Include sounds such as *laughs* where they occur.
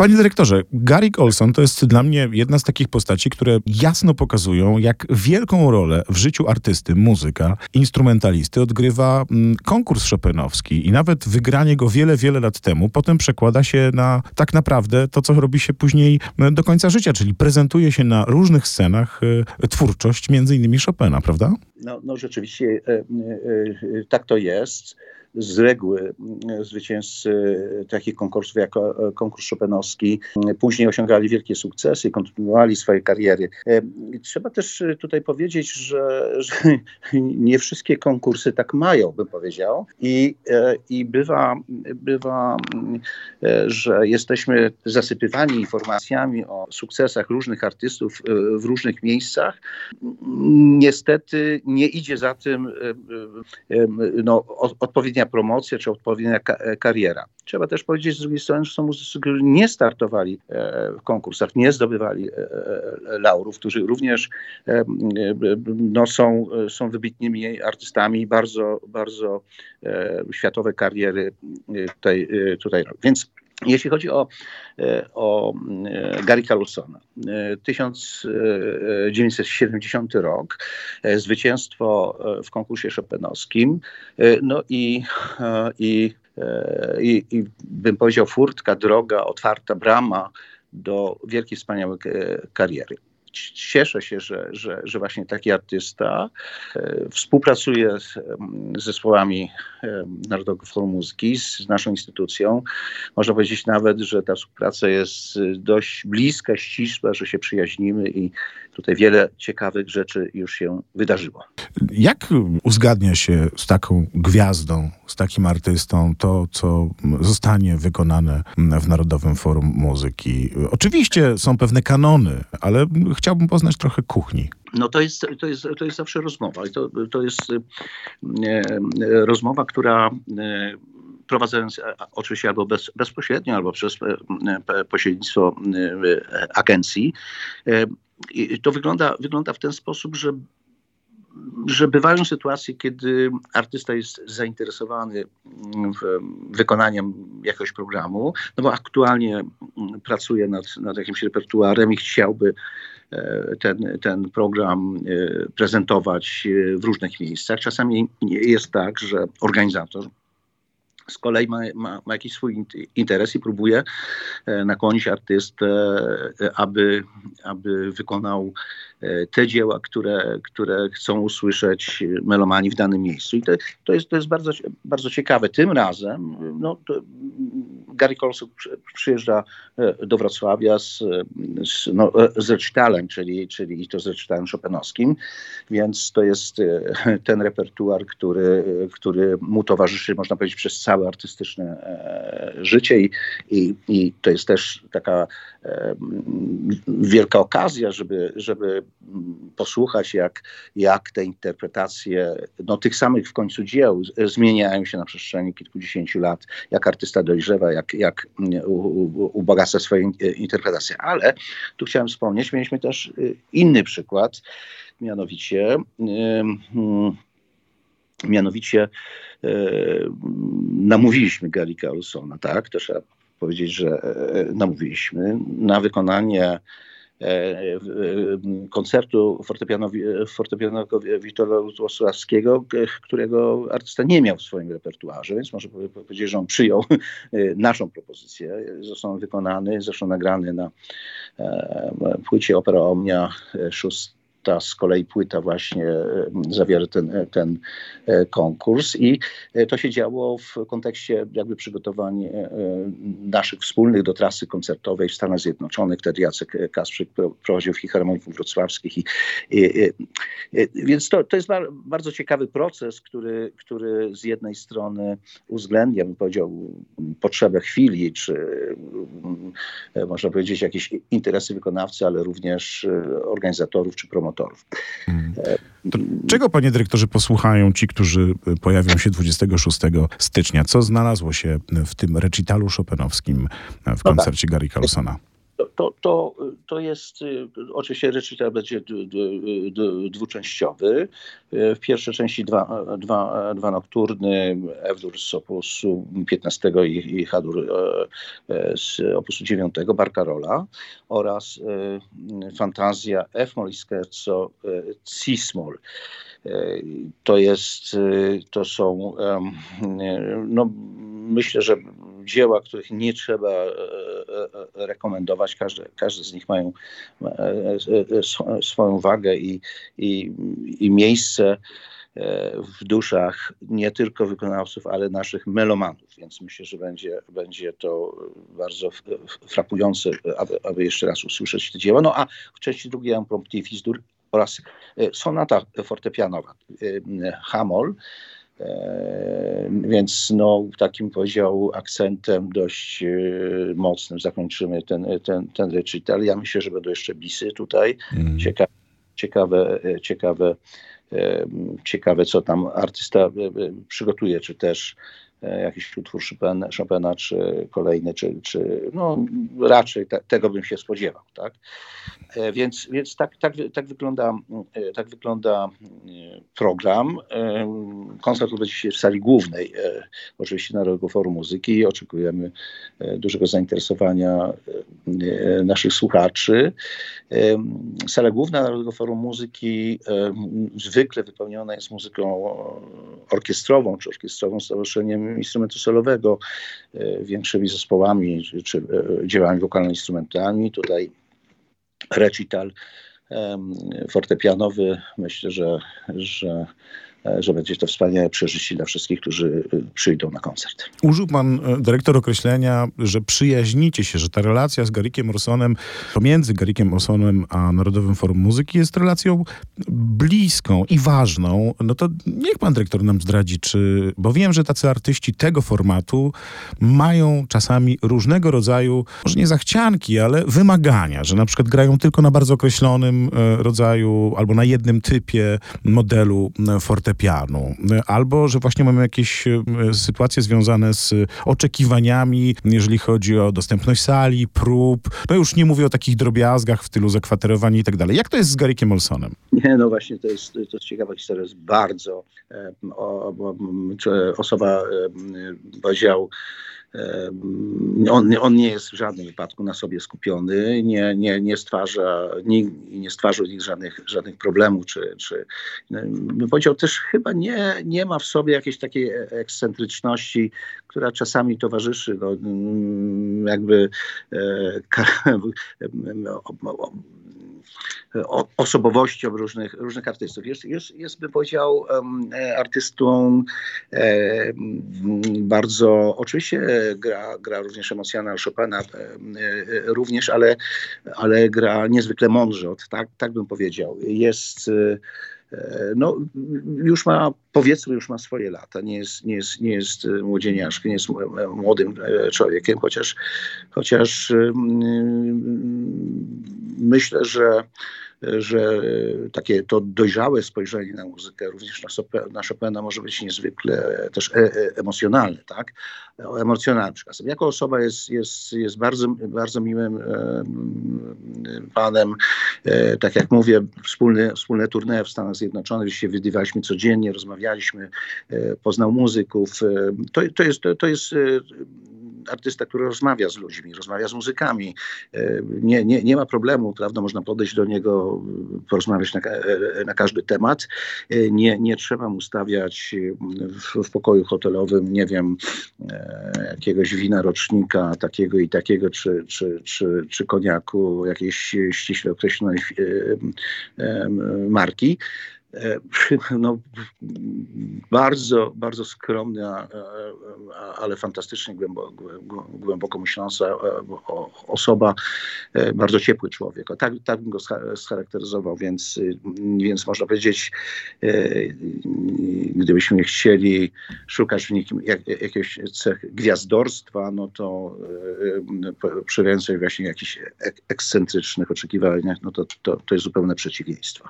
Panie dyrektorze, Gary Olson to jest dla mnie jedna z takich postaci, które jasno pokazują, jak wielką rolę w życiu artysty, muzyka, instrumentalisty odgrywa mm, konkurs Chopinowski i nawet wygranie go wiele, wiele lat temu potem przekłada się na tak naprawdę to, co robi się później mm, do końca życia, czyli prezentuje się na różnych scenach e, twórczość między innymi Chopina, prawda? No, no rzeczywiście e, e, tak to jest z reguły mm, zwycięzcy takich konkursów jak e, konkurs Chopinowski później osiągali wielkie sukcesy, kontynuowali swoje kariery. E, trzeba też tutaj powiedzieć, że, *laughs* że nie wszystkie konkursy tak mają, bym powiedział. I, e, i bywa, bywa, że jesteśmy zasypywani informacjami o sukcesach różnych artystów w różnych miejscach. Niestety nie idzie za tym no, odpowiednia odpowiednia promocja czy odpowiednia e, kariera. Trzeba też powiedzieć z drugiej strony, że są muzycy, którzy nie startowali e, w konkursach, nie zdobywali e, laurów, którzy również no, są, są wybitnymi artystami, bardzo, bardzo światowe kariery tutaj, tutaj Więc jeśli chodzi o, o Gary Carlsona, 1970 rok, zwycięstwo w konkursie chopinowskim, no i, i, i, i bym powiedział furtka, droga, otwarta brama do wielkiej, wspaniałej kariery cieszę się, że, że, że właśnie taki artysta e, współpracuje z zespołami Narodowego Forum Muzyki, z naszą instytucją. Można powiedzieć nawet, że ta współpraca jest dość bliska, ścisła, że się przyjaźnimy i tutaj wiele ciekawych rzeczy już się wydarzyło. Jak uzgadnia się z taką gwiazdą, z takim artystą to, co zostanie wykonane w Narodowym Forum Muzyki? Oczywiście są pewne kanony, ale chciałbym poznać trochę kuchni. No to jest, to jest, to jest zawsze rozmowa. I to, to jest e, rozmowa, która e, prowadząc e, oczywiście albo bez, bezpośrednio, albo przez pośrednictwo agencji. To wygląda, wygląda w ten sposób, że że bywają sytuacje, kiedy artysta jest zainteresowany wykonaniem jakiegoś programu, no bo aktualnie pracuje nad, nad jakimś repertuarem i chciałby e, ten, ten program e, prezentować e, w różnych miejscach. Czasami jest tak, że organizator z kolei ma, ma, ma, jakiś swój interes i próbuje nakłonić artystę, aby, aby wykonał E, te dzieła, które, które chcą usłyszeć melomani w danym miejscu. I to, to, jest, to jest bardzo, bardzo ciekawe. Tym razem no, Gary Colson przyjeżdża e, do Wrocławia z, z, no, z recitalem, czyli, czyli to z recitalem chopinowskim, więc to jest e, ten repertuar, który, który mu towarzyszy, można powiedzieć, przez całe artystyczne życie i, i, i to jest też taka wielka okazja, żeby, żeby posłuchać, jak, jak te interpretacje no, tych samych w końcu dzieł zmieniają się na przestrzeni kilkudziesięciu lat, jak artysta dojrzewa, jak, jak ubogaca swoje interpretacje. Ale tu chciałem wspomnieć, mieliśmy też y, inny przykład, mianowicie hmm, mianowicie e, namówiliśmy Gary Carlsona, tak, to trzeba powiedzieć, że namówiliśmy na wykonanie koncertu fortepianowego Witolda Włosławskiego, którego artysta nie miał w swoim repertuarze, więc może powiedzieć, że on przyjął e, naszą propozycję. Został wykonany, zresztą nagrany na e, płycie Opera Omnia 6 ta z kolei płyta właśnie zawiera ten, ten e, konkurs i e, to się działo w kontekście jakby przygotowań e, naszych wspólnych do trasy koncertowej w Stanach Zjednoczonych. Wtedy Jacek Kasprzyk prowadził w Filharmoników Wrocławskich i, i, i, więc to, to jest bardzo ciekawy proces, który, który z jednej strony uwzględnia, bym powiedział, potrzebę chwili, czy można powiedzieć jakieś interesy wykonawcy, ale również organizatorów czy promotorów promotorów. Hmm. czego, panie dyrektorze, posłuchają ci, którzy pojawią się 26 stycznia? Co znalazło się w tym recitalu chopinowskim w koncercie no tak. Gary Carlsona? To, to, to jest, y, oczywiście recital będzie dwuczęściowy. W pierwszej części dwa, dwa, dwa nokturny, Ewdur z opusu 15 i, i Hadur e, e, z opusu 9 Barcarola oraz e, fantazja F-moll i scherzo C-moll. To jest, to są, no myślę, że dzieła, których nie trzeba e, e, e, rekomendować. Każde, każde z nich mają swoją wagę i, i, i miejsce w duszach nie tylko wykonawców, ale naszych melomanów, więc myślę, że będzie, będzie to bardzo frapujące, aby, aby jeszcze raz usłyszeć te dzieła. No a w części drugiej Impromptu Fizdur oraz sonata fortepianowa Hamol, więc no, takim powiedział akcentem dość e, mocnym zakończymy ten, ten, ten recital. Ja myślę, że będą jeszcze bisy tutaj. Mm. Ciekawe, ciekawe, ciekawe, ciekawe, co tam artysta e, przygotuje, czy też jakiś utwór Chopina, Chopina czy kolejny, czy, czy no raczej te, tego bym się spodziewał, tak? E, więc, więc tak, tak, tak, wygląda, e, tak wygląda e, program. Koncert odbędzie się w sali głównej, oczywiście Narodowego Forum Muzyki. Oczekujemy dużego zainteresowania naszych słuchaczy. Sala główna Narodowego Forum Muzyki zwykle wypełniona jest muzyką orkiestrową, czy orkiestrową stowarzyszeniem instrumentu solowego, większymi zespołami, czy dziełami wokalno-instrumentalnymi. Tutaj recital fortepianowy. Myślę, że, że E, że będzie to wspaniałe przeżycie dla wszystkich, którzy e, przyjdą na koncert. Użył pan e, dyrektor określenia, że przyjaźnicie się, że ta relacja z Garikiem Orsonem, pomiędzy Garikiem Orsonem a Narodowym Forum Muzyki jest relacją bliską i ważną. No to niech pan dyrektor nam zdradzi, czy, bo wiem, że tacy artyści tego formatu mają czasami różnego rodzaju, może nie zachcianki, ale wymagania, że na przykład grają tylko na bardzo określonym rodzaju albo na jednym typie modelu fortepianu fortepianu, albo że właśnie mamy jakieś e, sytuacje związane z oczekiwaniami, jeżeli chodzi o dostępność sali, prób. No już nie mówię o takich drobiazgach w tylu zakwaterowania i tak dalej. Jak to jest z Garykiem Olsonem? Nie, no właśnie, to jest, to jest ciekawa historia. Jest bardzo e, o, o, osoba e, powiedział on, on nie jest w żadnym wypadku na sobie skupiony, nie, nie, nie stwarza, nie, nie stwarza żadnych, żadnych problemów, czy, czy bym powiedział też chyba nie, nie ma w sobie jakiejś takiej ekscentryczności, która czasami towarzyszy no, jakby e, *laughs* osobowością różnych, różnych artystów. Jest, jest, jest bym powiedział, artystą bardzo, oczywiście gra, gra również emocjonalna Chopina, również, ale, ale gra niezwykle mądrze, tak, tak bym powiedział. Jest no, już ma, powiedzmy, już ma swoje lata, nie jest, nie jest, nie jest młodzieniaszkiem, nie jest młodym e, człowiekiem, chociaż, chociaż myślę, że że takie to dojrzałe spojrzenie na muzykę, również na, na Chopina może być niezwykle też e e emocjonalne, tak? Emocjonalny przekazem. Jako osoba jest, jest, jest bardzo, bardzo miłym e, panem. E, tak jak mówię, wspólne, wspólne tournée w Stanach Zjednoczonych, gdzie się widywaliśmy codziennie, rozmawialiśmy, e, poznał muzyków. E, to, to jest, to, to jest artysta, który rozmawia z ludźmi, rozmawia z muzykami. E, nie, nie, nie ma problemu, prawda? Można podejść do niego, porozmawiać na, e, na każdy temat. E, nie, nie trzeba mu stawiać w, w pokoju hotelowym, nie wiem, jakiegoś wina rocznika takiego i takiego, czy, czy, czy, czy koniaku jakiejś ściśle określonej marki. E, *laughs* no, bardzo, bardzo skromna, ale fantastycznie głęboko, myśląca e, osoba, e, bardzo ciepły człowiek. Tak, tak bym go scharakteryzował, więc, więc można powiedzieć, gdybyśmy chcieli szukać w nikim jak, jakiegoś cech gwiazdorstwa, no to przy więcej właśnie jakichś ekscentrycznych oczekiwaniach, no to, to, to jest zupełne przeciwieństwo.